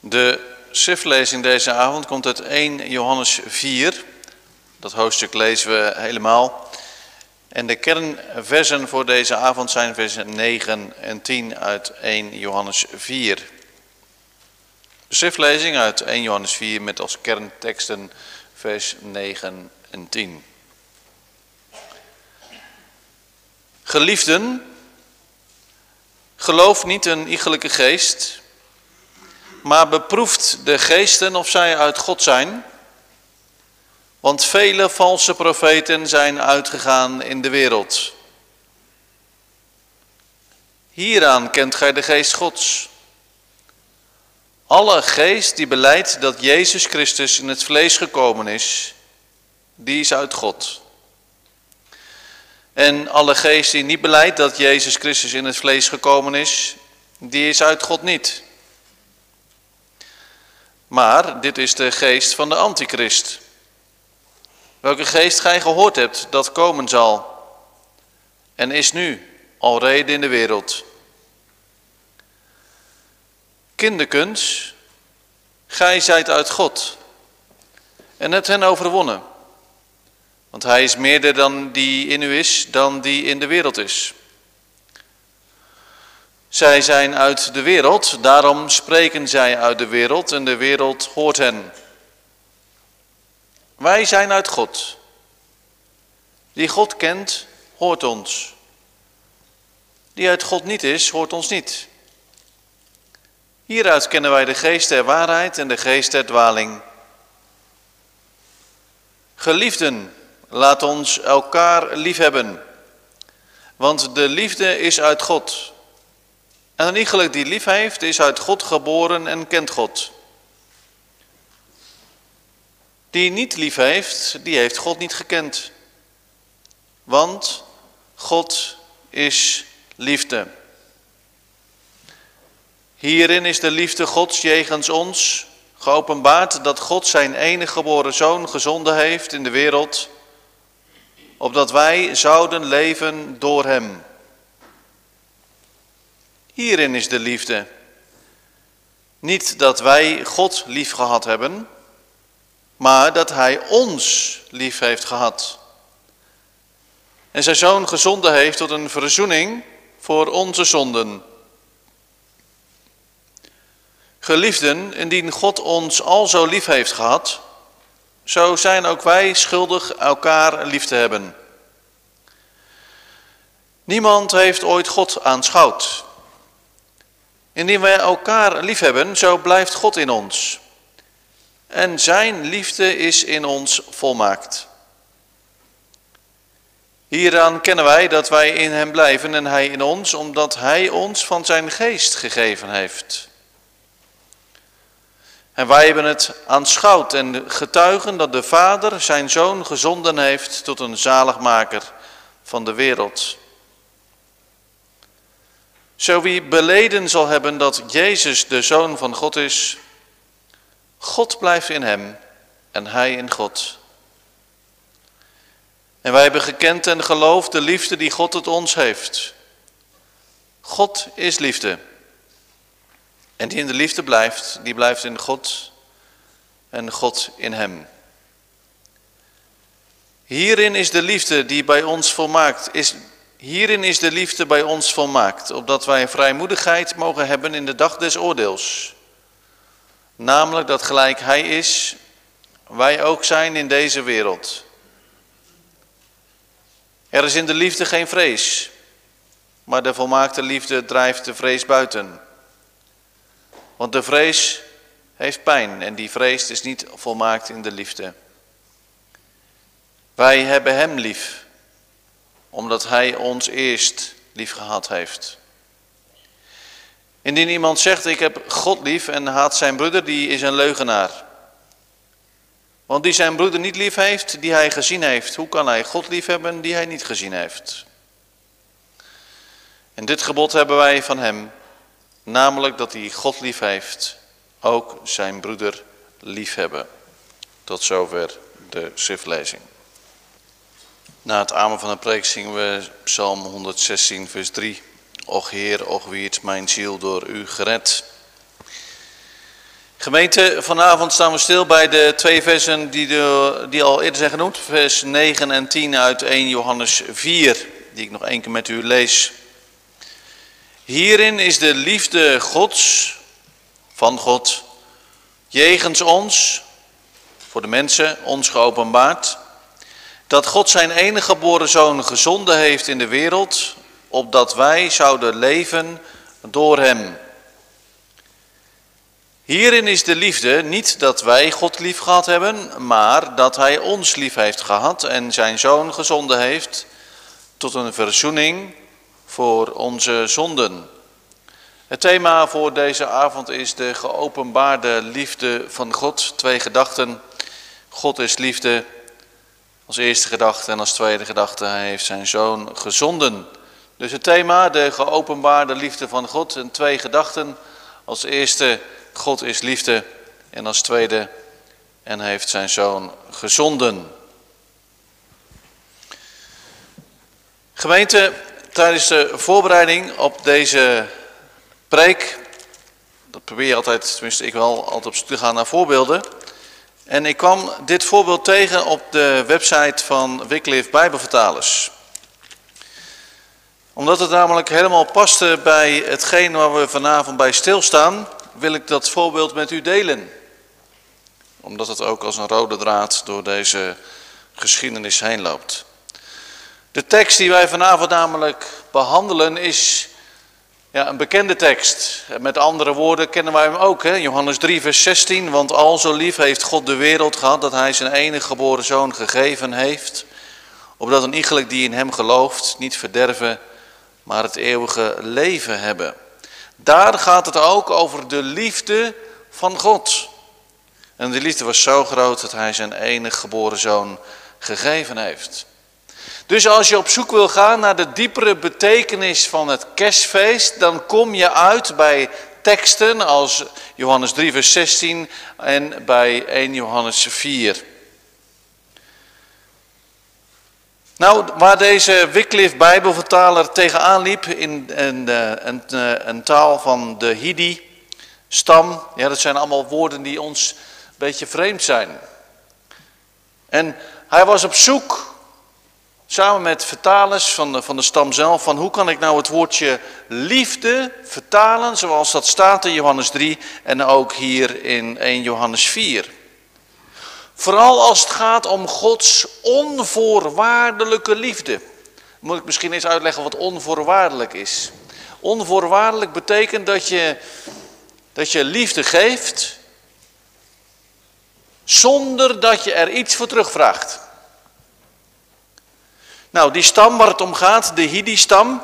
De schriftlezing deze avond komt uit 1 Johannes 4. Dat hoofdstuk lezen we helemaal. En de kernversen voor deze avond zijn versen 9 en 10 uit 1 Johannes 4. De schriftlezing uit 1 Johannes 4 met als kernteksten vers 9 en 10. Geliefden, geloof niet een iegelijke geest, maar beproeft de geesten of zij uit God zijn. Want vele valse profeten zijn uitgegaan in de wereld. Hieraan kent gij de geest Gods. Alle geest die beleidt dat Jezus Christus in het vlees gekomen is, die is uit God. En alle geest die niet beleidt dat Jezus Christus in het vlees gekomen is, die is uit God niet. Maar dit is de geest van de antichrist. Welke geest gij gehoord hebt dat komen zal en is nu al reden in de wereld. Kinderkens, gij zijt uit God en hebt hen overwonnen. Want hij is meerder dan die in u is, dan die in de wereld is. Zij zijn uit de wereld, daarom spreken zij uit de wereld en de wereld hoort hen. Wij zijn uit God. Die God kent, hoort ons. Die uit God niet is, hoort ons niet. Hieruit kennen wij de geest der waarheid en de geest der dwaling. Geliefden, laat ons elkaar liefhebben, want de liefde is uit God. En een iegelijk die lief heeft, is uit God geboren en kent God. Die niet lief heeft, die heeft God niet gekend. Want God is liefde. Hierin is de liefde Gods jegens ons geopenbaard dat God zijn enige geboren zoon gezonden heeft in de wereld, opdat wij zouden leven door hem. Hierin is de liefde. Niet dat wij God lief gehad hebben, maar dat Hij ons lief heeft gehad. En zijn zoon gezonden heeft tot een verzoening voor onze zonden. Geliefden, indien God ons al zo lief heeft gehad, zo zijn ook wij schuldig elkaar lief te hebben. Niemand heeft ooit God aanschouwd. Indien wij elkaar lief hebben, zo blijft God in ons. En zijn liefde is in ons volmaakt. Hieraan kennen wij dat wij in hem blijven en hij in ons, omdat hij ons van zijn geest gegeven heeft. En wij hebben het aanschouwd en getuigen dat de Vader zijn Zoon gezonden heeft tot een zaligmaker van de wereld. Zo wie beleden zal hebben dat Jezus de Zoon van God is, God blijft in hem en hij in God. En wij hebben gekend en geloofd de liefde die God het ons heeft. God is liefde. En die in de liefde blijft, die blijft in God en God in hem. Hierin is de liefde die bij ons volmaakt is, Hierin is de liefde bij ons volmaakt, opdat wij vrijmoedigheid mogen hebben in de dag des oordeels. Namelijk dat gelijk Hij is, wij ook zijn in deze wereld. Er is in de liefde geen vrees, maar de volmaakte liefde drijft de vrees buiten. Want de vrees heeft pijn en die vrees is niet volmaakt in de liefde. Wij hebben Hem lief omdat Hij ons eerst lief gehad heeft. Indien iemand zegt, ik heb God lief en haat zijn broeder, die is een leugenaar. Want die zijn broeder niet lief heeft, die hij gezien heeft, hoe kan hij God lief hebben die hij niet gezien heeft? En dit gebod hebben wij van hem, namelijk dat hij God lief heeft, ook zijn broeder lief hebben. Tot zover de schriftlezing. Na het amen van de preek zingen we Psalm 116, vers 3. Och Heer, och wie het mijn ziel door u gered. Gemeente, vanavond staan we stil bij de twee versen die, de, die al eerder zijn genoemd. Vers 9 en 10 uit 1 Johannes 4, die ik nog één keer met u lees. Hierin is de liefde Gods, van God, jegens ons, voor de mensen, ons geopenbaard. Dat God zijn enige geboren zoon gezonden heeft in de wereld, opdat wij zouden leven door hem. Hierin is de liefde niet dat wij God lief gehad hebben, maar dat Hij ons lief heeft gehad en zijn Zoon gezonden heeft tot een verzoening voor onze zonden. Het thema voor deze avond is de geopenbaarde liefde van God. Twee gedachten. God is liefde als eerste gedachte en als tweede gedachte, Hij heeft zijn Zoon gezonden. Dus het thema, de geopenbaarde liefde van God, en twee gedachten. Als eerste God is liefde. En als tweede, en heeft zijn zoon gezonden. Gemeente, tijdens de voorbereiding op deze preek, dat probeer je altijd, tenminste ik wel, altijd op zoek te gaan naar voorbeelden. En ik kwam dit voorbeeld tegen op de website van Wycliffe Bijbelvertalers. Omdat het namelijk helemaal paste bij hetgeen waar we vanavond bij stilstaan, wil ik dat voorbeeld met u delen. Omdat het ook als een rode draad door deze geschiedenis heen loopt. De tekst die wij vanavond namelijk behandelen is ja, een bekende tekst. Met andere woorden kennen wij hem ook. Hè? Johannes 3 vers 16. Want al zo lief heeft God de wereld gehad dat hij zijn enige geboren zoon gegeven heeft. Opdat een iegelijk die in hem gelooft niet verderven, maar het eeuwige leven hebben. Daar gaat het ook over de liefde van God. En die liefde was zo groot dat hij zijn enige geboren zoon gegeven heeft. Dus als je op zoek wil gaan naar de diepere betekenis van het kerstfeest, dan kom je uit bij teksten als Johannes 3 vers 16 en bij 1 Johannes 4. Nou, waar deze Wycliffe Bijbelvertaler tegenaan liep in een, eh, een, taal van de Hidi, stam, ja, dat zijn allemaal woorden die ons een beetje vreemd zijn. En hij was op zoek, samen met vertalers van de, van de stam zelf, van hoe kan ik nou het woordje liefde vertalen, zoals dat staat in Johannes 3 en ook hier in 1 Johannes 4. Vooral als het gaat om Gods onvoorwaardelijke liefde. Moet ik misschien eens uitleggen wat onvoorwaardelijk is. Onvoorwaardelijk betekent dat je, dat je liefde geeft zonder dat je er iets voor terugvraagt. Nou, die stam waar het om gaat, de Hidi-stam,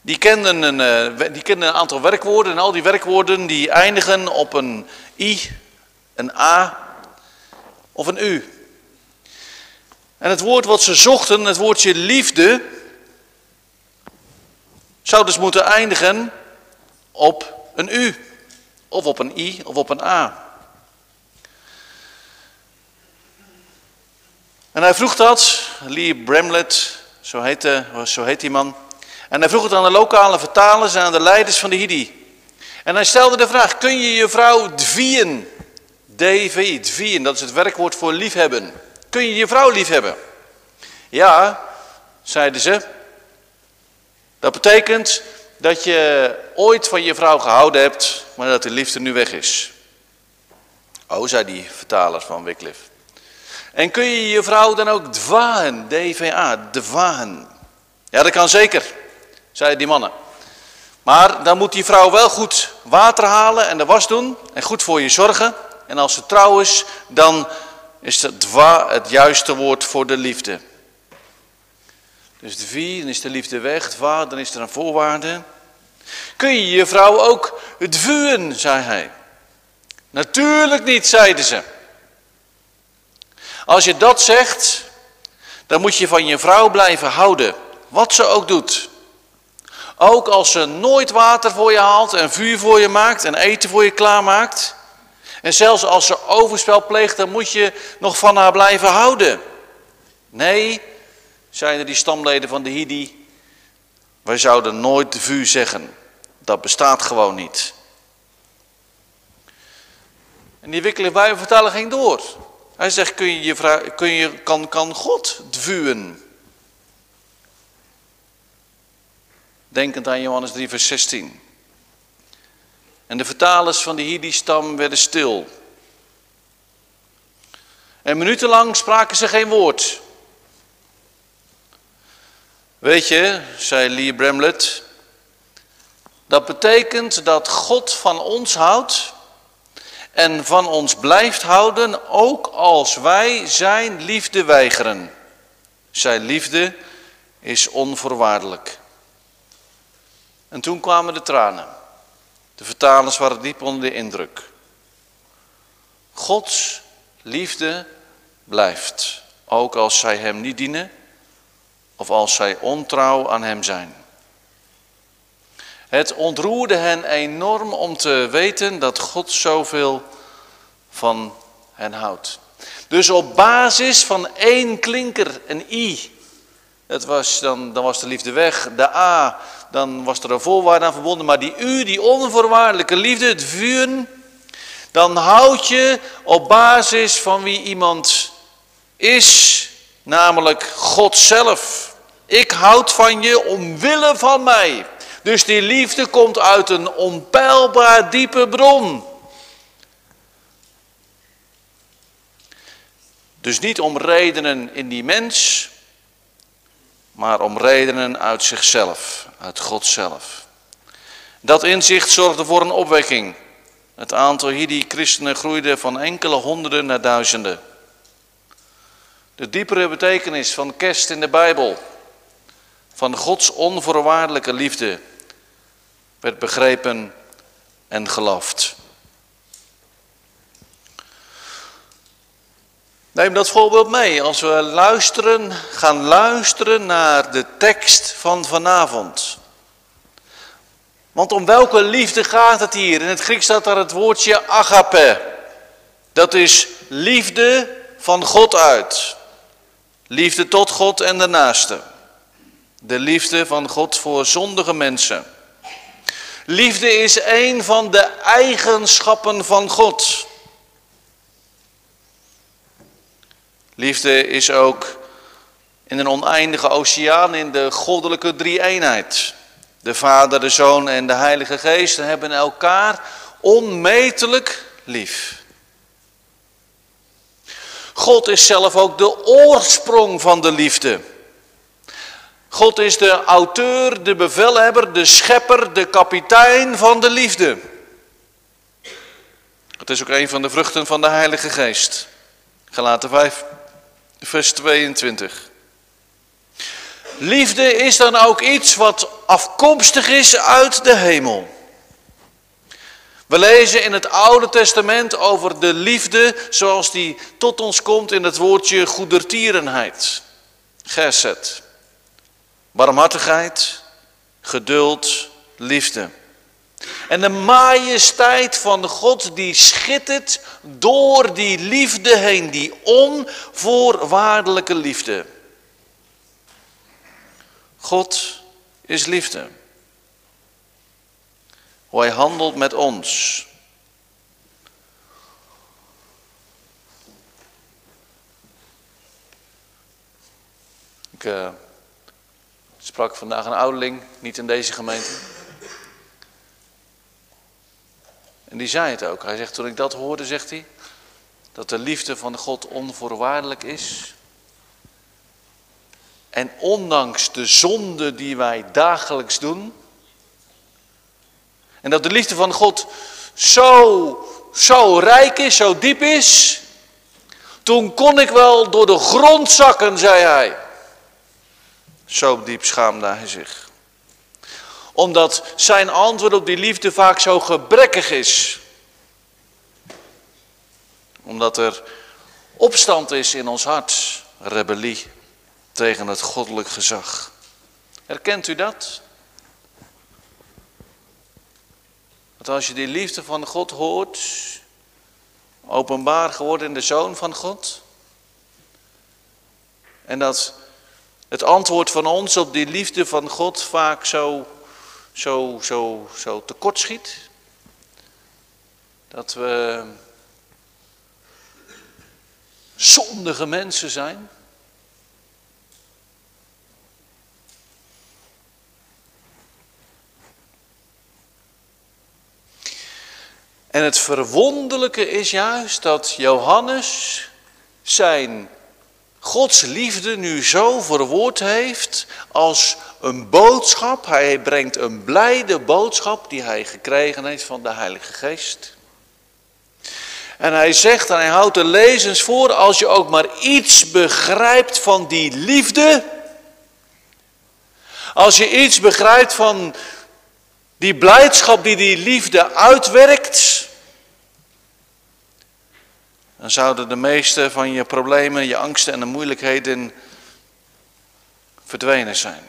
die kenden, een, eh, die een aantal werkwoorden en al die werkwoorden die eindigen op een i, een a of een u. En het woord wat ze zochten, het woordje liefde, zou dus moeten eindigen op een u, of op een i, of op een a. En hij vroeg dat, Lee Bramlett, zo heet, zo heet die man. En hij vroeg het aan de lokale vertalers en aan de leiders van de Hidi. En hij stelde de vraag, kun je je vrouw dvien DV, dvien, dat is het werkwoord voor liefhebben. Kun je je vrouw liefhebben? Ja, zeiden ze. Dat betekent dat je ooit van je vrouw gehouden hebt, maar dat de liefde nu weg is. Oh, zei die vertaler van Wycliffe. En kun je je vrouw dan ook dwagen, DVA, dwagen? Ja, dat kan zeker, zeiden die mannen. Maar dan moet die vrouw wel goed water halen en de was doen en goed voor je zorgen. En als ze trouw is, dan is het dwa het juiste woord voor de liefde. Dus de vier, dan is de liefde weg, dwa, dan is er een voorwaarde. Kun je je vrouw ook dvuwen, zei hij. Natuurlijk niet, zeiden ze. Als je dat zegt, dan moet je van je vrouw blijven houden, wat ze ook doet. Ook als ze nooit water voor je haalt en vuur voor je maakt en eten voor je klaarmaakt. En zelfs als ze overspel pleegt, dan moet je nog van haar blijven houden. Nee, zeiden die stamleden van de Hidi, wij zouden nooit vuur zeggen. Dat bestaat gewoon niet. En die wikkelen Bijbelvertaler ging door. Hij zegt, kun je, je kun je, kan, kan God vuwen? Denkend aan Johannes 3 vers 16. En de vertalers van de Hidi-stam werden stil. En minutenlang spraken ze geen woord. Weet je, zei Lee Bramlett, dat betekent dat God van ons houdt en van ons blijft houden, ook als wij zijn liefde weigeren. Zijn liefde is onvoorwaardelijk. En toen kwamen de tranen. De vertalers waren diep onder de indruk. Gods liefde blijft, ook als zij hem niet dienen of als zij ontrouw aan hem zijn. Het ontroerde hen enorm om te weten dat God zoveel van hen houdt. Dus op basis van één klinker, een i, dat was, dan, dan was de liefde weg. De a, dan was er een voorwaarde aan verbonden. Maar die u, die onvoorwaardelijke liefde, het vuren, dan houd je op basis van wie iemand is, namelijk God zelf. Ik houd van je omwille van mij. Dus die liefde komt uit een onpeilbaar diepe bron. Dus niet om redenen in die mens, maar om redenen uit zichzelf, uit God zelf. Dat inzicht zorgde voor een opwekking. Het aantal Hidi-christenen groeide van enkele honderden naar duizenden. De diepere betekenis van kerst in de Bijbel, van Gods onvoorwaardelijke liefde, werd begrepen en geloofd. Neem dat voorbeeld mee als we luisteren, gaan luisteren naar de tekst van vanavond. Want om welke liefde gaat het hier? In het Grieks staat daar het woordje agape. Dat is liefde van God uit. Liefde tot God en de naaste. De liefde van God voor zondige mensen. Liefde is een van de eigenschappen van God. Liefde is ook in een oneindige oceaan in de goddelijke drie-eenheid. De Vader, de Zoon en de Heilige Geest hebben elkaar onmetelijk lief. God is zelf ook de oorsprong van de liefde. God is de auteur, de bevelhebber, de schepper, de kapitein van de liefde. Het is ook een van de vruchten van de Heilige Geest. Gelaten 5 vers 22. Liefde is dan ook iets wat afkomstig is uit de hemel. We lezen in het Oude Testament over de liefde zoals die tot ons komt in het woordje goedertierenheid. Geset. Barmhartigheid, geduld, liefde. En de majesteit van God die schittert door die liefde heen, die onvoorwaardelijke liefde. God is liefde. Hoe hij handelt met ons. Ik uh, sprak vandaag een ouderling, niet in deze gemeente. En die zei het ook. Hij zegt, toen ik dat hoorde, zegt hij, dat de liefde van God onvoorwaardelijk is. En ondanks de zonde die wij dagelijks doen. En dat de liefde van God zo, zo rijk is, zo diep is. Toen kon ik wel door de grond zakken, zei hij. Zo diep schaamde hij zich omdat zijn antwoord op die liefde vaak zo gebrekkig is. Omdat er opstand is in ons hart, rebellie tegen het goddelijk gezag. Herkent u dat? Want als je die liefde van God hoort, openbaar geworden in de Zoon van God, en dat het antwoord van ons op die liefde van God vaak zo zo, zo, zo tekortschiet. Dat we zondige mensen zijn? En het verwonderlijke is juist dat Johannes zijn Gods liefde nu zo verwoord heeft als een boodschap. Hij brengt een blijde boodschap die hij gekregen heeft van de Heilige Geest. En hij zegt en hij houdt de lezers voor, als je ook maar iets begrijpt van die liefde. Als je iets begrijpt van die blijdschap die die liefde uitwerkt. Dan zouden de meeste van je problemen, je angsten en de moeilijkheden verdwenen zijn.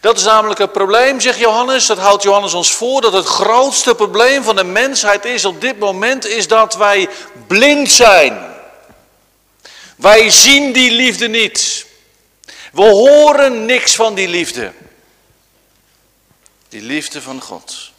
Dat is namelijk het probleem, zegt Johannes, dat houdt Johannes ons voor, dat het grootste probleem van de mensheid is op dit moment, is dat wij blind zijn. Wij zien die liefde niet. We horen niks van die liefde. Die liefde van God.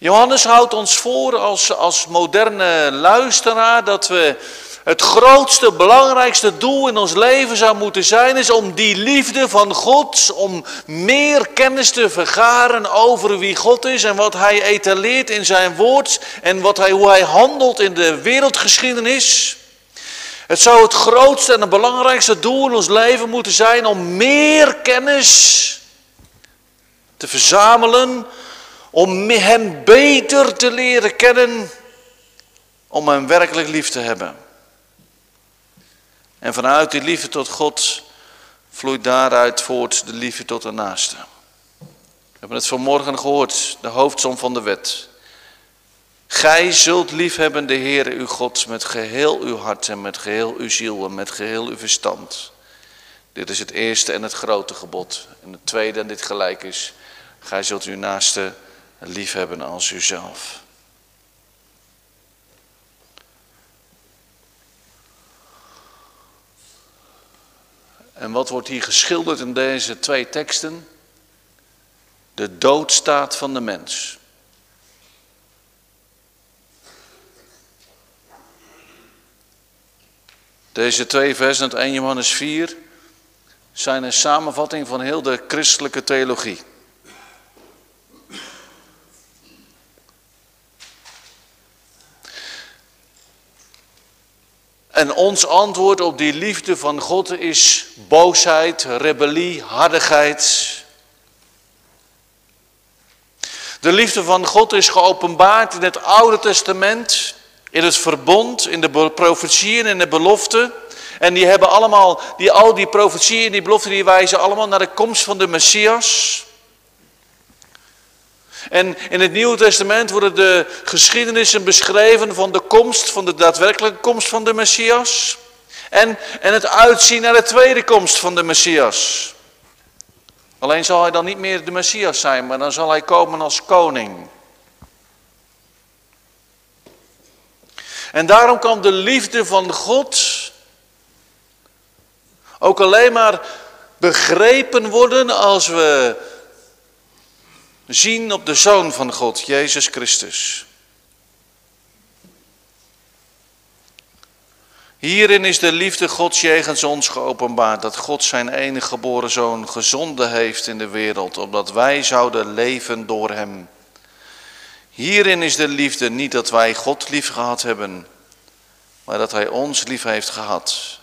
Johannes houdt ons voor als, als moderne luisteraar dat we het grootste, belangrijkste doel in ons leven zou moeten zijn, is om die liefde van God, om meer kennis te vergaren over wie God is en wat Hij etaleert in zijn woord en wat hij, hoe Hij handelt in de wereldgeschiedenis. Het zou het grootste en het belangrijkste doel in ons leven moeten zijn om meer kennis te verzamelen, om Hem beter te leren kennen, om Hem werkelijk lief te hebben. En vanuit die liefde tot God vloeit daaruit voort de liefde tot de naaste. We hebben het vanmorgen gehoord, de hoofdsom van de wet. Gij zult liefhebben de Heer uw God met geheel uw hart en met geheel uw ziel en met geheel uw verstand. Dit is het eerste en het grote gebod. En het tweede en dit gelijk is, gij zult uw naaste liefhebben als uzelf. En wat wordt hier geschilderd in deze twee teksten? De doodstaat van de mens. Deze twee versen uit 1 Johannes 4 zijn een samenvatting van heel de christelijke theologie. En ons antwoord op die liefde van God is boosheid, rebellie, hardigheid. De liefde van God is geopenbaard in het Oude Testament, in het verbond, in de profetieën en de beloften. En die hebben allemaal, die, al die profetieën en die beloften, die wijzen allemaal naar de komst van de Messias. En in het Nieuwe Testament worden de geschiedenissen beschreven van de komst, van de daadwerkelijke komst van de Messias. En, en het uitzien naar de tweede komst van de Messias. Alleen zal hij dan niet meer de Messias zijn, maar dan zal hij komen als koning. En daarom kan de liefde van God ook alleen maar begrepen worden als we zien op de Zoon van God, Jezus Christus. Hierin is de liefde Gods jegens ons geopenbaard, dat God zijn enige geboren Zoon gezonden heeft in de wereld, opdat wij zouden leven door Hem. Hierin is de liefde niet dat wij God lief gehad hebben, maar dat Hij ons lief heeft gehad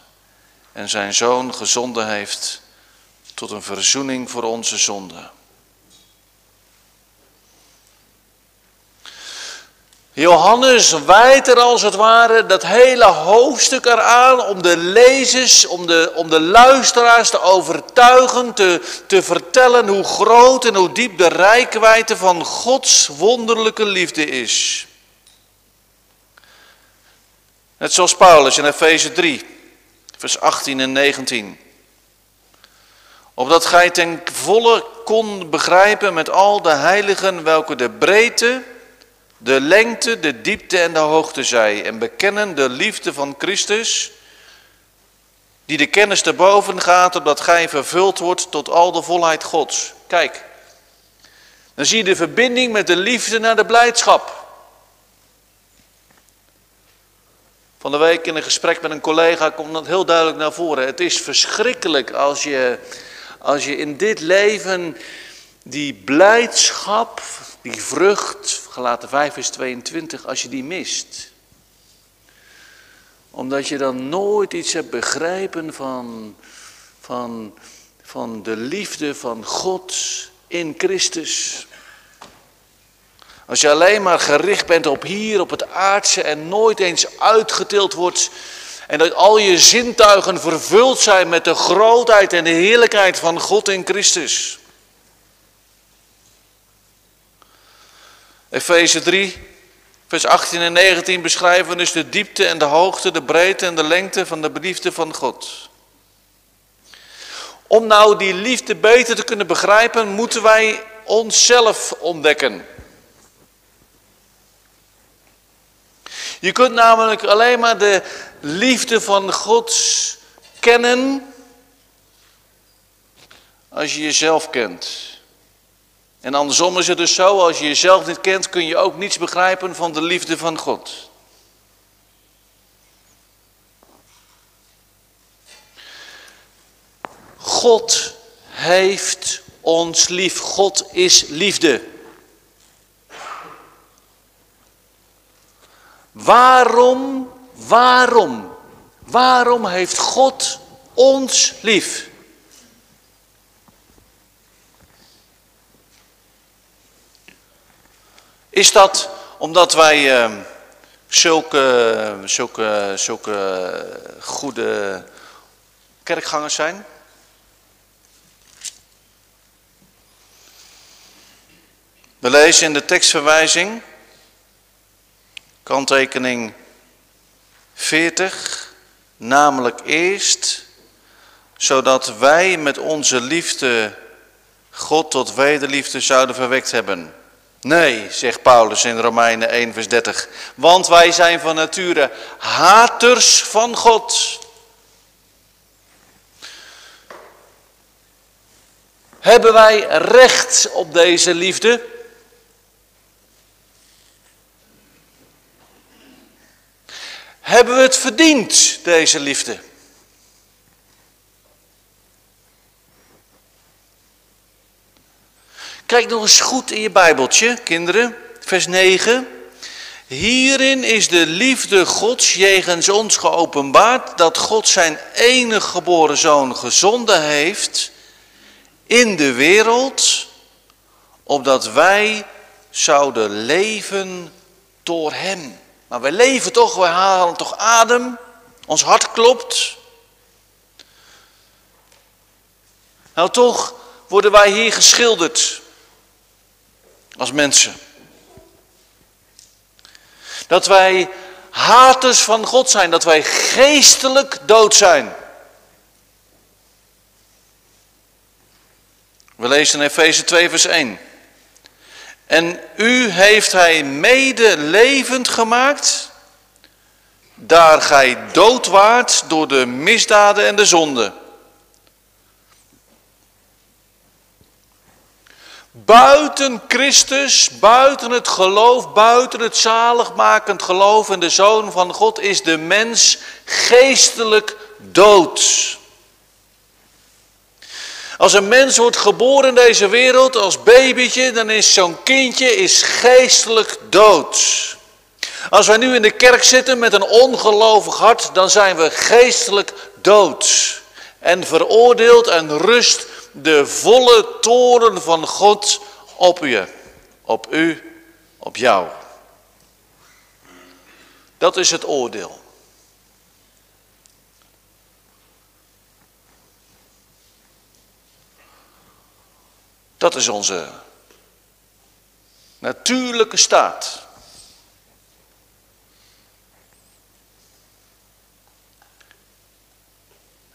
en zijn Zoon gezonden heeft tot een verzoening voor onze zonden. Johannes wijt er als het ware dat hele hoofdstuk eraan om de lezers, om de, om de luisteraars te overtuigen, te, te vertellen hoe groot en hoe diep de rijkwijde van Gods wonderlijke liefde is. Net zoals Paulus in Efeze 3, vers 18 en 19. Opdat gij ten volle kon begrijpen met al de heiligen welke de breedte de lengte, de diepte en de hoogte zij en bekennen de liefde van Christus, die de kennis te boven gaat, opdat gij vervuld wordt tot al de volheid Gods. Kijk, dan zie je de verbinding met de liefde naar de blijdschap. Van de week in een gesprek met een collega komt dat heel duidelijk naar voren. Het is verschrikkelijk als je, als je in dit leven die blijdschap, die vrucht, gelaten 5 vers 22, als je die mist. Omdat je dan nooit iets hebt begrepen van, van, van de liefde van God in Christus. Als je alleen maar gericht bent op hier, op het aardse en nooit eens uitgetild wordt. En dat al je zintuigen vervuld zijn met de grootheid en de heerlijkheid van God in Christus. Efeze 3, vers 18 en 19 beschrijven dus de diepte en de hoogte, de breedte en de lengte van de liefde van God. Om nou die liefde beter te kunnen begrijpen, moeten wij onszelf ontdekken. Je kunt namelijk alleen maar de liefde van God kennen als je jezelf kent. En andersom is het dus zo, als je jezelf niet kent, kun je ook niets begrijpen van de liefde van God. God heeft ons lief. God is liefde. Waarom, waarom, waarom heeft God ons lief? Is dat omdat wij uh, zulke, zulke, zulke goede kerkgangers zijn? We lezen in de tekstverwijzing, kanttekening 40, namelijk eerst, zodat wij met onze liefde God tot wederliefde zouden verwekt hebben. Nee, zegt Paulus in Romeinen 1, vers 30. Want wij zijn van nature haters van God. Hebben wij recht op deze liefde? Hebben we het verdiend, deze liefde? Kijk nog eens goed in je Bijbeltje, kinderen, vers 9. Hierin is de liefde Gods jegens ons geopenbaard dat God zijn enige geboren zoon gezonden heeft in de wereld, opdat wij zouden leven door hem. Maar wij leven toch, wij halen toch adem, ons hart klopt. Nou toch worden wij hier geschilderd als mensen. Dat wij haters van God zijn, dat wij geestelijk dood zijn. We lezen in Efeze 2 vers 1. En u heeft hij mede levend gemaakt, daar gij dood waart door de misdaden en de zonde. Buiten Christus, buiten het geloof, buiten het zaligmakend geloof in de Zoon van God is de mens geestelijk dood. Als een mens wordt geboren in deze wereld als babytje, dan is zo'n kindje is geestelijk dood. Als wij nu in de kerk zitten met een ongelovig hart, dan zijn we geestelijk dood. En veroordeeld en rust de volle toren van God op je, op u, op jou. Dat is het oordeel. Dat is onze natuurlijke staat.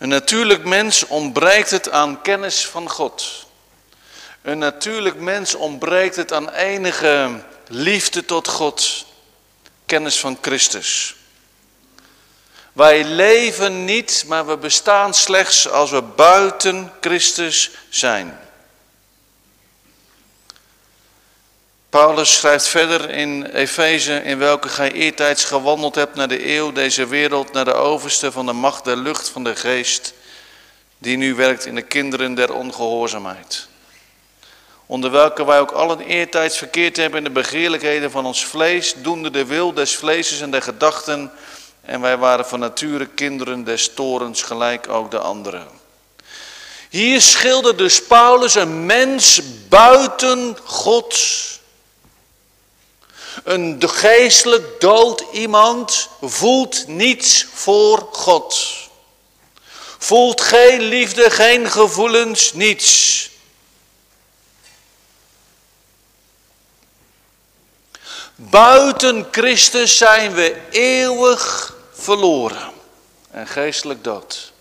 Een natuurlijk mens ontbreekt het aan kennis van God. Een natuurlijk mens ontbreekt het aan enige liefde tot God, kennis van Christus. Wij leven niet, maar we bestaan slechts als we buiten Christus zijn. Paulus schrijft verder in Efeze, in welke gij eertijds gewandeld hebt naar de eeuw, deze wereld, naar de overste van de macht der lucht van de geest, die nu werkt in de kinderen der ongehoorzaamheid. Onder welke wij ook allen eertijds verkeerd hebben in de begeerlijkheden van ons vlees, doende de wil des vleeses en der gedachten, en wij waren van nature kinderen des torens, gelijk ook de anderen. Hier schildert dus Paulus een mens buiten God. Een geestelijk dood iemand voelt niets voor God. Voelt geen liefde, geen gevoelens, niets. Buiten Christus zijn we eeuwig verloren en geestelijk dood.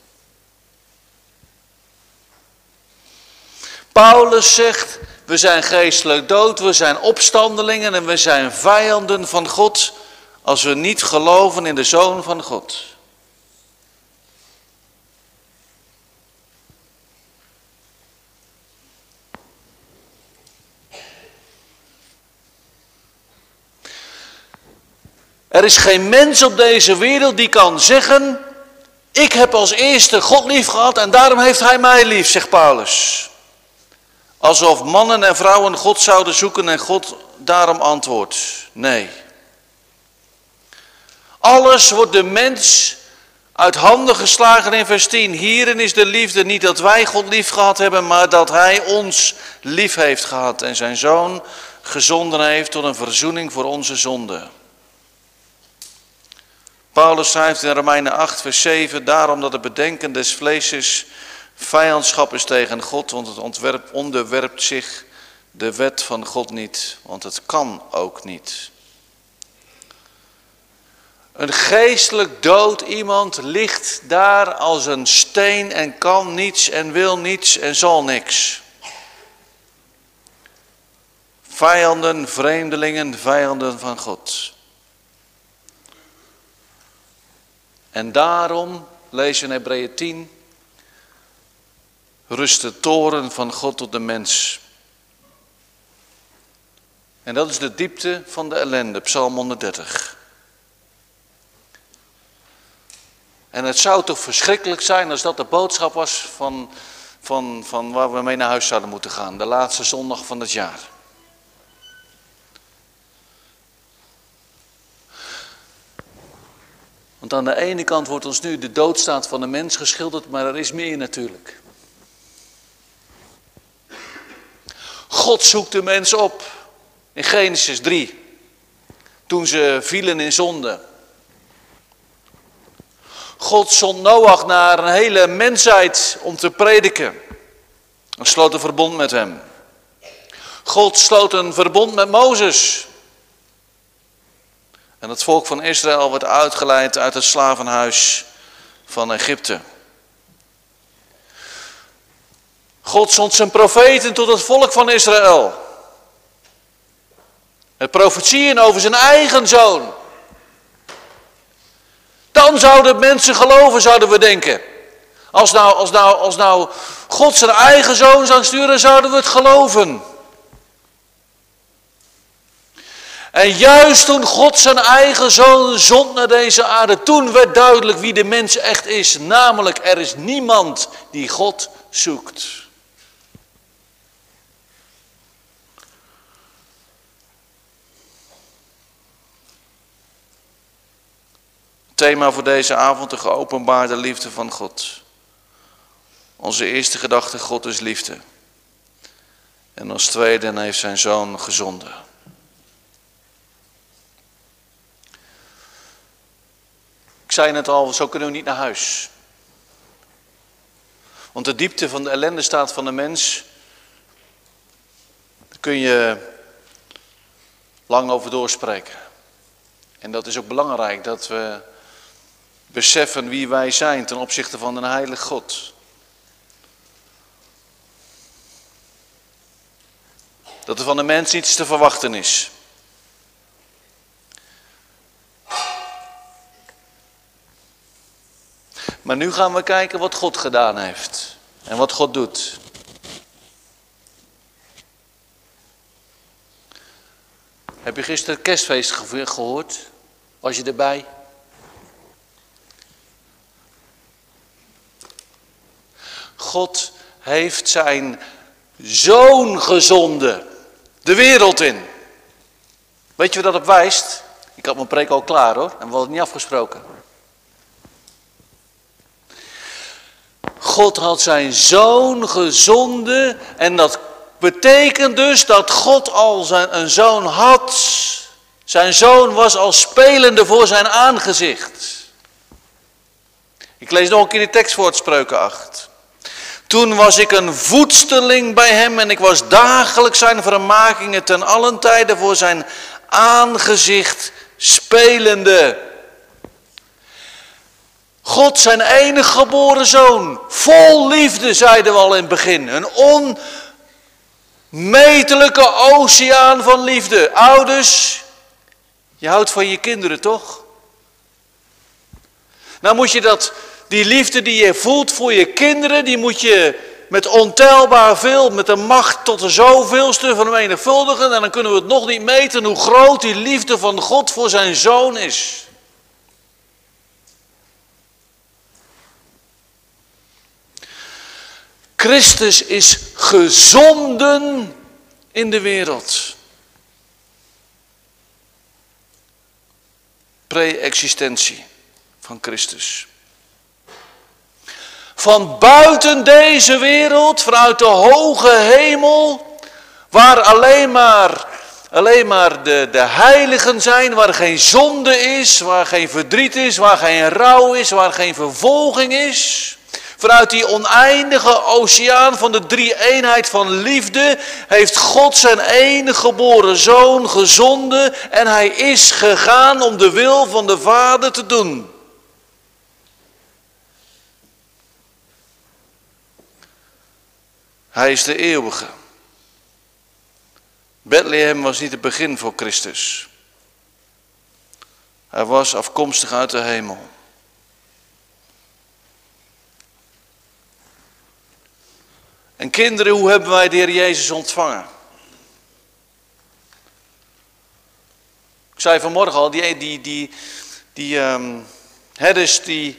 Paulus zegt, we zijn geestelijk dood, we zijn opstandelingen en we zijn vijanden van God als we niet geloven in de Zoon van God. Er is geen mens op deze wereld die kan zeggen, ik heb als eerste God lief gehad en daarom heeft hij mij lief, zegt Paulus. Alsof mannen en vrouwen God zouden zoeken en God daarom antwoordt. Nee. Alles wordt de mens uit handen geslagen in vers 10. Hierin is de liefde niet dat wij God lief gehad hebben, maar dat Hij ons lief heeft gehad en zijn Zoon gezonden heeft tot een verzoening voor onze zonden. Paulus schrijft in Romeinen 8, vers 7, daarom dat het bedenken des vleeses vijandschap is tegen God, want het ontwerp onderwerpt zich de wet van God niet, want het kan ook niet. Een geestelijk dood iemand ligt daar als een steen en kan niets en wil niets en zal niks. Vijanden, vreemdelingen, vijanden van God. En daarom, lees in Hebreeën 10, rust de toren van God tot de mens. En dat is de diepte van de ellende, Psalm 130. En het zou toch verschrikkelijk zijn als dat de boodschap was van, van, van waar we mee naar huis zouden moeten gaan, de laatste zondag van het jaar. Want aan de ene kant wordt ons nu de doodstaat van de mens geschilderd, maar er is meer natuurlijk. God zoekt de mens op in Genesis 3, toen ze vielen in zonde. God zond Noach naar een hele mensheid om te prediken. En sloot een verbond met hem. God sloot een verbond met Mozes. En het volk van Israël werd uitgeleid uit het slavenhuis van Egypte. God zond zijn profeten tot het volk van Israël. Het profetieën over zijn eigen zoon. Dan zouden mensen geloven, zouden we denken. Als nou, als nou, als nou God zijn eigen zoon zou sturen, zouden we het geloven. En juist toen God zijn eigen zoon zond naar deze aarde, toen werd duidelijk wie de mens echt is. Namelijk, er is niemand die God zoekt. Thema voor deze avond, de geopenbaarde liefde van God. Onze eerste gedachte, God is liefde. En als tweede, heeft zijn zoon gezonden. Ik zei net al, zo kunnen we niet naar huis. Want de diepte van de ellende staat van de mens, daar kun je lang over doorspreken. En dat is ook belangrijk, dat we beseffen wie wij zijn ten opzichte van een heilig God. Dat er van de mens iets te verwachten is. Maar nu gaan we kijken wat God gedaan heeft en wat God doet. Heb je gisteren kerstfeest gehoord? Was je erbij? God heeft zijn zoon gezonden de wereld in. Weet je wat dat op wijst? Ik had mijn preek al klaar hoor, en we hadden het niet afgesproken. God had zijn zoon gezonden en dat betekent dus dat God al zijn, een zoon had. Zijn zoon was al spelende voor zijn aangezicht. Ik lees nog een keer de tekst voor het Spreuken 8. Toen was ik een voedsteling bij hem en ik was dagelijks zijn vermakingen ten allen tijde voor zijn aangezicht spelende. God zijn enige geboren zoon, vol liefde, zeiden we al in het begin. Een onmetelijke oceaan van liefde. Ouders, je houdt van je kinderen toch? Nou moet je dat, die liefde die je voelt voor je kinderen, die moet je met ontelbaar veel, met een macht tot de zoveelste vermenigvuldigen. En dan kunnen we het nog niet meten hoe groot die liefde van God voor zijn zoon is. Christus is gezonden in de wereld. Pre-existentie van Christus. Van buiten deze wereld, vanuit de hoge hemel, waar alleen maar, alleen maar de, de heiligen zijn, waar geen zonde is, waar geen verdriet is, waar geen rouw is, waar geen vervolging is. Vanuit die oneindige oceaan van de drie eenheid van liefde heeft God zijn enige geboren zoon gezonden en hij is gegaan om de wil van de Vader te doen. Hij is de eeuwige. Bethlehem was niet het begin voor Christus. Hij was afkomstig uit de hemel. En kinderen, hoe hebben wij de Heer Jezus ontvangen? Ik zei vanmorgen al, die, die, die, die um, herders die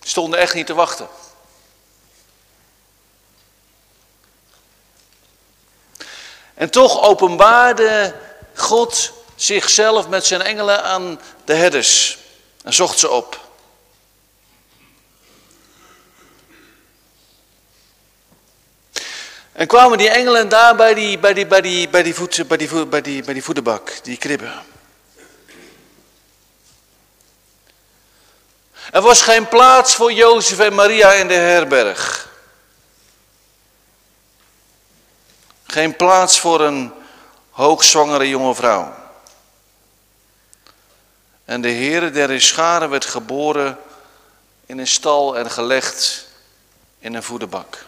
stonden echt niet te wachten. En toch openbaarde God zichzelf met zijn engelen aan de herders en zocht ze op. En kwamen die engelen daar bij die, bij die, bij die, bij die, voet, bij die, bij die, bij die die kribben. Er was geen plaats voor Jozef en Maria in de herberg. Geen plaats voor een hoogzwangere jonge vrouw. En de Heere der scharen werd geboren in een stal en gelegd in een voederbak.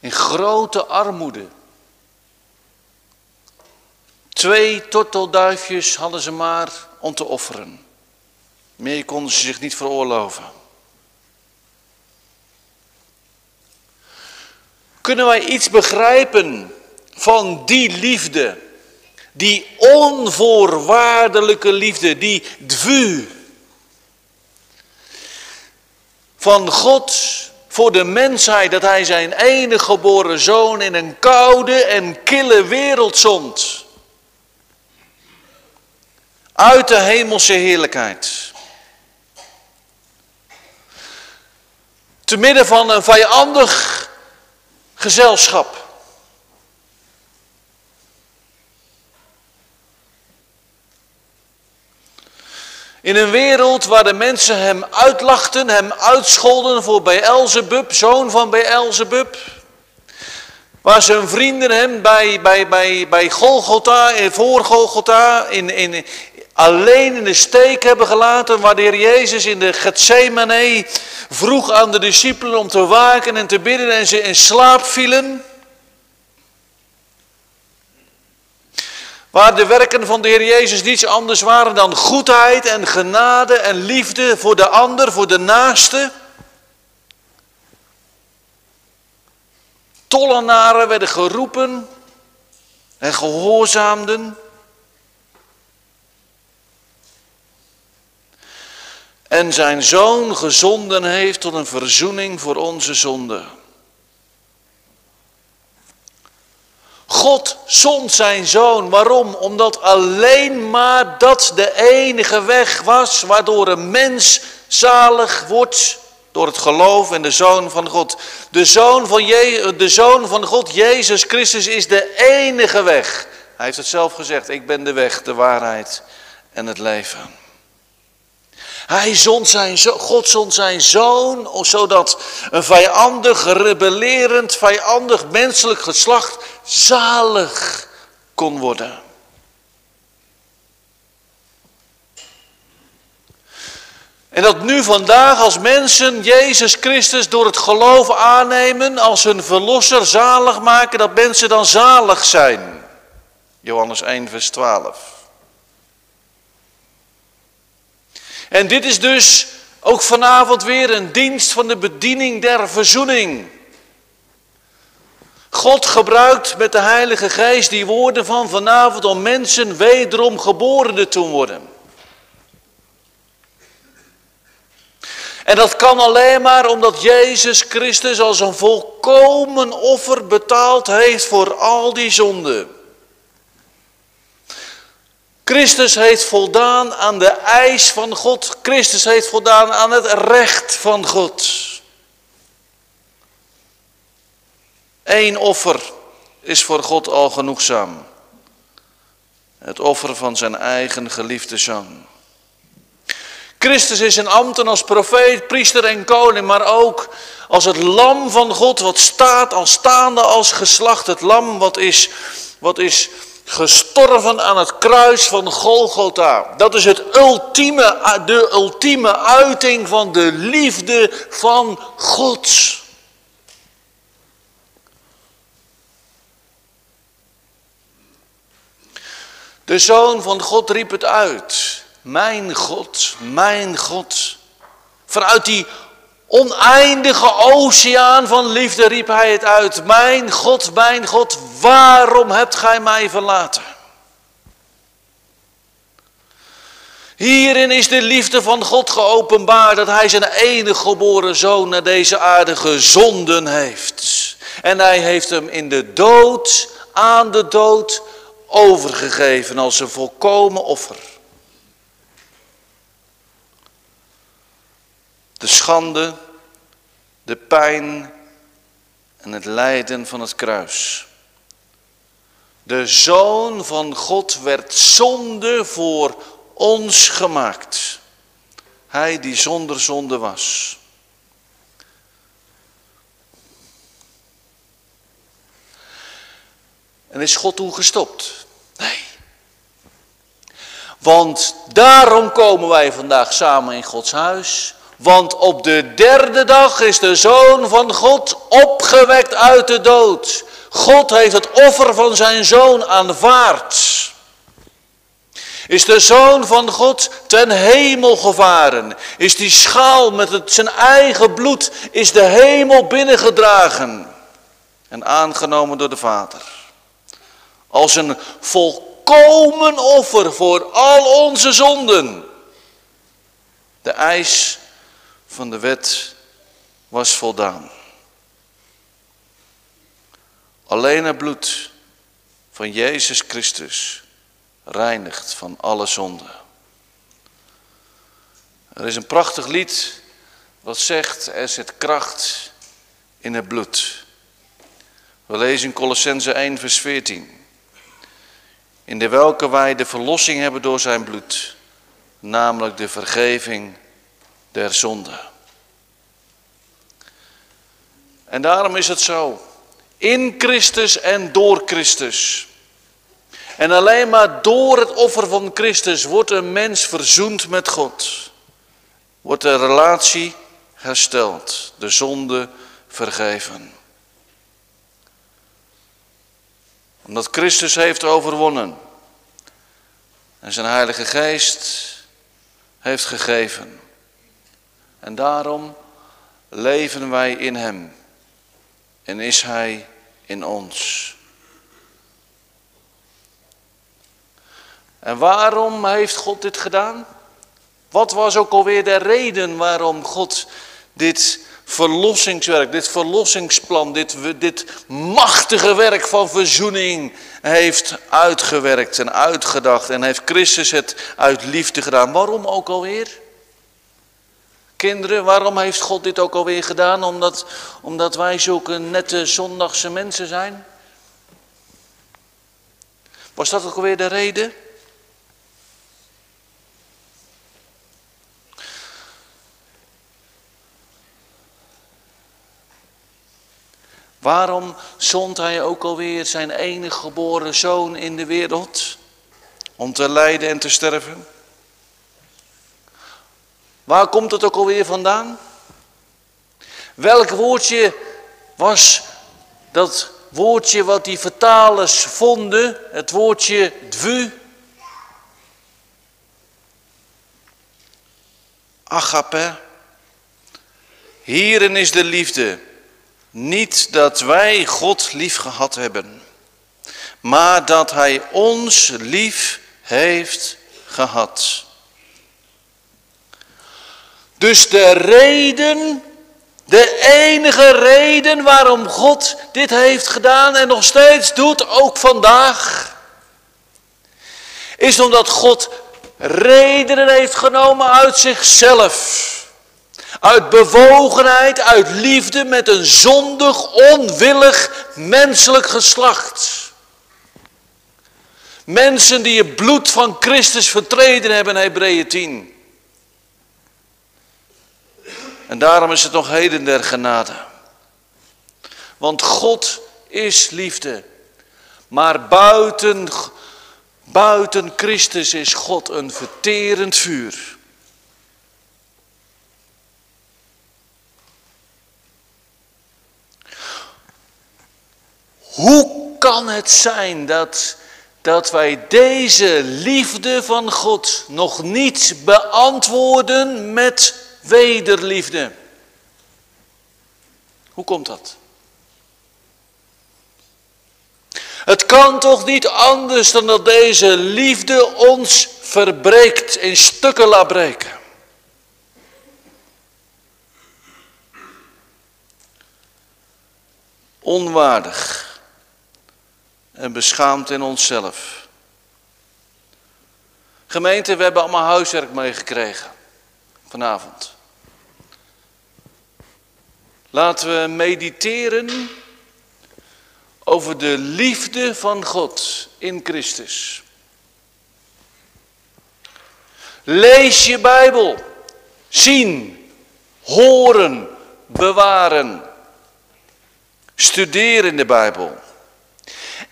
In grote armoede. Twee tortelduifjes hadden ze maar om te offeren. Meer konden ze zich niet veroorloven. Kunnen wij iets begrijpen van die liefde? Die onvoorwaardelijke liefde, die dvu. Van God voor de mensheid dat hij zijn enige geboren zoon in een koude en kille wereld zond. Uit de hemelse heerlijkheid. Te midden van een vijandig gezelschap. In een wereld waar de mensen hem uitlachten, hem uitscholden voor Beelzebub, zoon van Beelzebub. Waar zijn vrienden hem bij, bij, bij, bij Golgotha, voor Golgotha, in, in, alleen in de steek hebben gelaten waar de Heer Jezus in de Gethsemane vroeg aan de discipelen om te waken en te bidden en ze in slaap vielen? Waar de werken van de Heer Jezus niets anders waren dan goedheid en genade en liefde voor de ander, voor de naaste. Tollenaren werden geroepen en gehoorzaamden. En zijn zoon gezonden heeft tot een verzoening voor onze zonde. God zond zijn zoon. Waarom? Omdat alleen maar dat de enige weg was waardoor een mens zalig wordt door het geloof in de Zoon van God. De Zoon van, de Zoon van God, Jezus Christus, is de enige weg. Hij heeft het zelf gezegd, ik ben de weg, de waarheid en het leven. Hij zond zijn God zond zijn zoon, zodat een vijandig, rebellerend, vijandig menselijk geslacht zalig kon worden. En dat nu vandaag als mensen Jezus Christus door het geloof aannemen als hun verlosser zalig maken, dat mensen dan zalig zijn. Johannes 1 vers 12. En dit is dus ook vanavond weer een dienst van de bediening der verzoening. God gebruikt met de Heilige Geest die woorden van vanavond om mensen wederom geboren te worden. En dat kan alleen maar omdat Jezus Christus als een volkomen offer betaald heeft voor al die zonden. Christus heeft voldaan aan de eis van God. Christus heeft voldaan aan het recht van God. Eén offer is voor God al genoegzaam. Het offer van zijn eigen geliefde zoon. Christus is een ambten als profeet, priester en koning, maar ook als het lam van God, wat staat als staande als geslacht. Het lam wat is, wat is gestorven aan het kruis van Golgotha. Dat is het ultieme, de ultieme uiting van de liefde van God. De Zoon van God riep het uit. Mijn God, mijn God. Vanuit die oneindige oceaan van liefde riep hij het uit. Mijn God, mijn God, waarom hebt gij mij verlaten? Hierin is de liefde van God geopenbaard dat hij zijn enige geboren zoon naar deze aarde gezonden heeft. En hij heeft hem in de dood, aan de dood, overgegeven als een volkomen offer. De schande, de pijn en het lijden van het kruis. De Zoon van God werd zonde voor ons gemaakt. Hij die zonder zonde was. En is God toen gestopt? Nee. Want daarom komen wij vandaag samen in Gods huis. Want op de derde dag is de Zoon van God opgewekt uit de dood. God heeft het offer van zijn Zoon aanvaard. Is de Zoon van God ten hemel gevaren? Is die schaal met het, zijn eigen bloed, is de hemel binnengedragen en aangenomen door de Vader? Als een volkomen offer voor al onze zonden. De eis van de wet was voldaan. Alleen het bloed van Jezus Christus reinigt van alle zonde. Er is een prachtig lied wat zegt, er zit kracht in het bloed. We lezen Colossense 1 vers 14. In de welke wij de verlossing hebben door zijn bloed, namelijk de vergeving der zonde. En daarom is het zo, in Christus en door Christus en alleen maar door het offer van Christus wordt een mens verzoend met God. Wordt de relatie hersteld, de zonde vergeven. Omdat Christus heeft overwonnen en zijn Heilige Geest heeft gegeven. En daarom leven wij in Hem en is Hij in ons. En waarom heeft God dit gedaan? Wat was ook alweer de reden waarom God dit verlossingswerk, dit verlossingsplan, dit, dit machtige werk van verzoening heeft uitgewerkt en uitgedacht en heeft Christus het uit liefde gedaan. Waarom ook alweer? Kinderen, waarom heeft God dit ook alweer gedaan? Omdat, omdat wij zulke nette zondagse mensen zijn? Was dat ook alweer de reden? Waarom zond hij ook alweer zijn enige geboren zoon in de wereld? Om te lijden en te sterven? Waar komt het ook alweer vandaan? Welk woordje was dat woordje wat die vertalers vonden? Het woordje dvu? Agape. Hierin is de liefde. Niet dat wij God lief gehad hebben, maar dat Hij ons lief heeft gehad. Dus de reden, de enige reden waarom God dit heeft gedaan en nog steeds doet, ook vandaag, is omdat God redenen heeft genomen uit zichzelf. Uit bewogenheid, uit liefde met een zondig, onwillig menselijk geslacht. Mensen die het bloed van Christus vertreden hebben Hebreeën 10. En daarom is het nog heden der genade. Want God is liefde. Maar buiten, buiten Christus is God een verterend vuur. Hoe kan het zijn dat, dat wij deze liefde van God nog niet beantwoorden met wederliefde? Hoe komt dat? Het kan toch niet anders dan dat deze liefde ons verbreekt, in stukken laat breken. Onwaardig en beschaamd in onszelf. Gemeente, we hebben allemaal huiswerk meegekregen vanavond. Laten we mediteren over de liefde van God in Christus. Lees je Bijbel. Zien, horen, bewaren. Studeer in de Bijbel.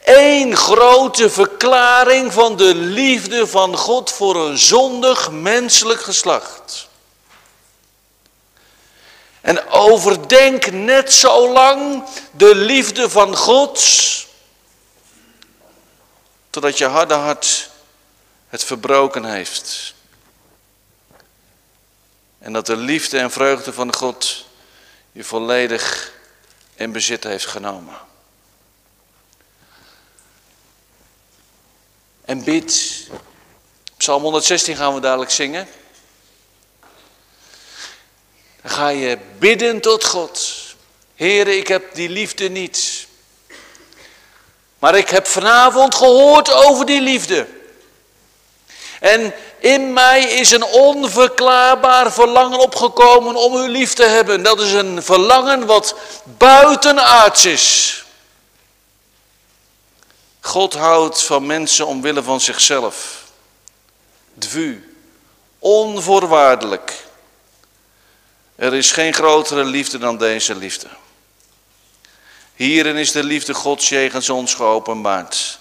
Eén grote verklaring van de liefde van God voor een zondig menselijk geslacht. En overdenk net zo lang de liefde van God, totdat je harde hart het verbroken heeft. En dat de liefde en vreugde van God je volledig in bezit heeft genomen. en bid. Psalm 116 gaan we dadelijk zingen. Ga je bidden tot God. Heere, ik heb die liefde niet. Maar ik heb vanavond gehoord over die liefde. En in mij is een onverklaarbaar verlangen opgekomen om u lief te hebben. Dat is een verlangen wat buitenaards is. God houdt van mensen omwille van zichzelf. Dvu, onvoorwaardelijk. Er is geen grotere liefde dan deze liefde. Hierin is de liefde Gods jegens ons geopenbaard.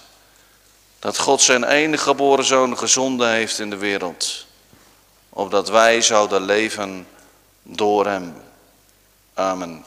Dat God zijn enige geboren zoon gezonden heeft in de wereld. Opdat wij zouden leven door hem. Amen.